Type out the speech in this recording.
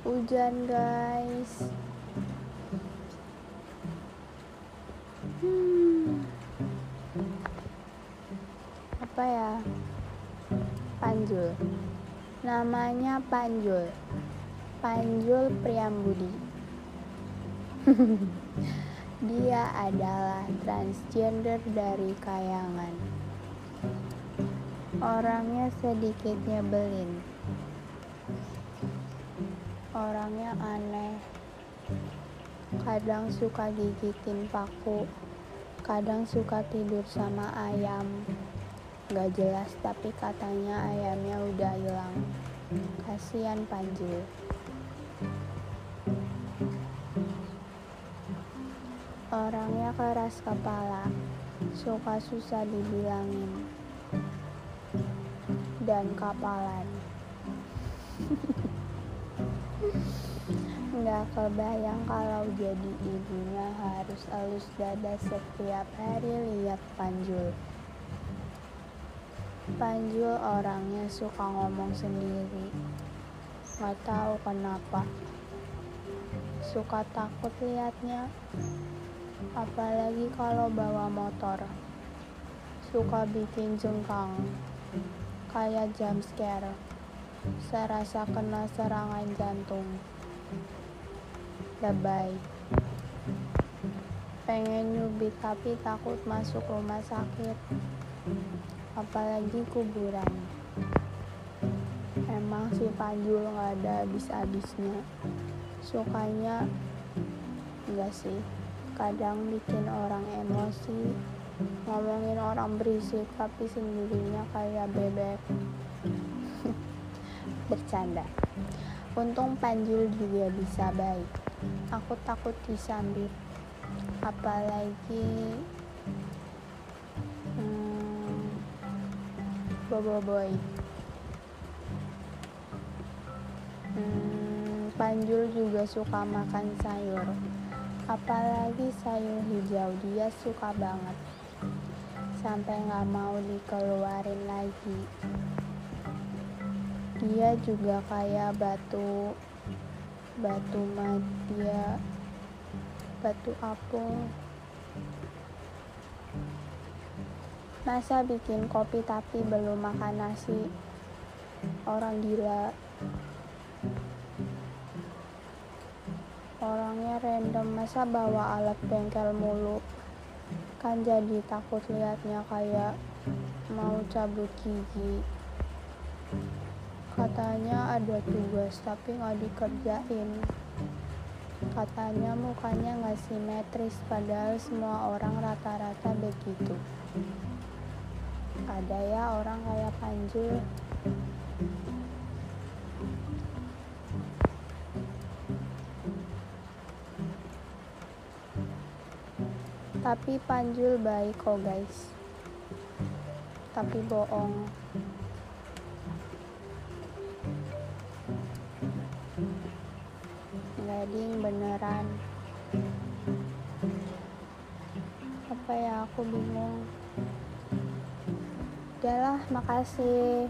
hujan guys. Hmm. apa ya? Panjul. Namanya Panjul. Panjul Priambudi. Dia adalah transgender dari Kayangan. Orangnya sedikit nyebelin orangnya aneh. Kadang suka gigitin paku. Kadang suka tidur sama ayam. Gak jelas tapi katanya ayamnya udah hilang. Kasihan Panjul orangnya keras kepala. Suka susah dibilangin. Dan kapalan nggak kebayang kalau jadi ibunya harus elus dada setiap hari lihat Panjul. Panjul orangnya suka ngomong sendiri. Nggak tahu kenapa. Suka takut liatnya. Apalagi kalau bawa motor. Suka bikin jengkang. Kayak jump scare. Serasa kena serangan jantung lebay. Pengen nyubit tapi takut masuk rumah sakit. Apalagi kuburan. Emang si Panjul gak ada habis-habisnya. Sukanya enggak sih. Kadang bikin orang emosi ngomongin orang berisik tapi sendirinya kayak bebek. Bercanda. Untung Panjul juga bisa baik aku takut disambit. Apalagi hmm, bobo boy hmm, Panjul juga suka makan sayur. Apalagi sayur hijau dia suka banget. Sampai nggak mau dikeluarin lagi. Dia juga kayak batu batu madya batu apung. Masa bikin kopi tapi belum makan nasi? Orang gila. Orangnya random masa bawa alat bengkel mulu? Kan jadi takut liatnya kayak mau cabut gigi katanya ada tugas tapi nggak dikerjain. Katanya mukanya nggak simetris padahal semua orang rata-rata begitu. Ada ya orang kayak Panjul tapi Panjul baik kok guys. Tapi bohong gading beneran. Apa ya aku bingung. Udahlah makasih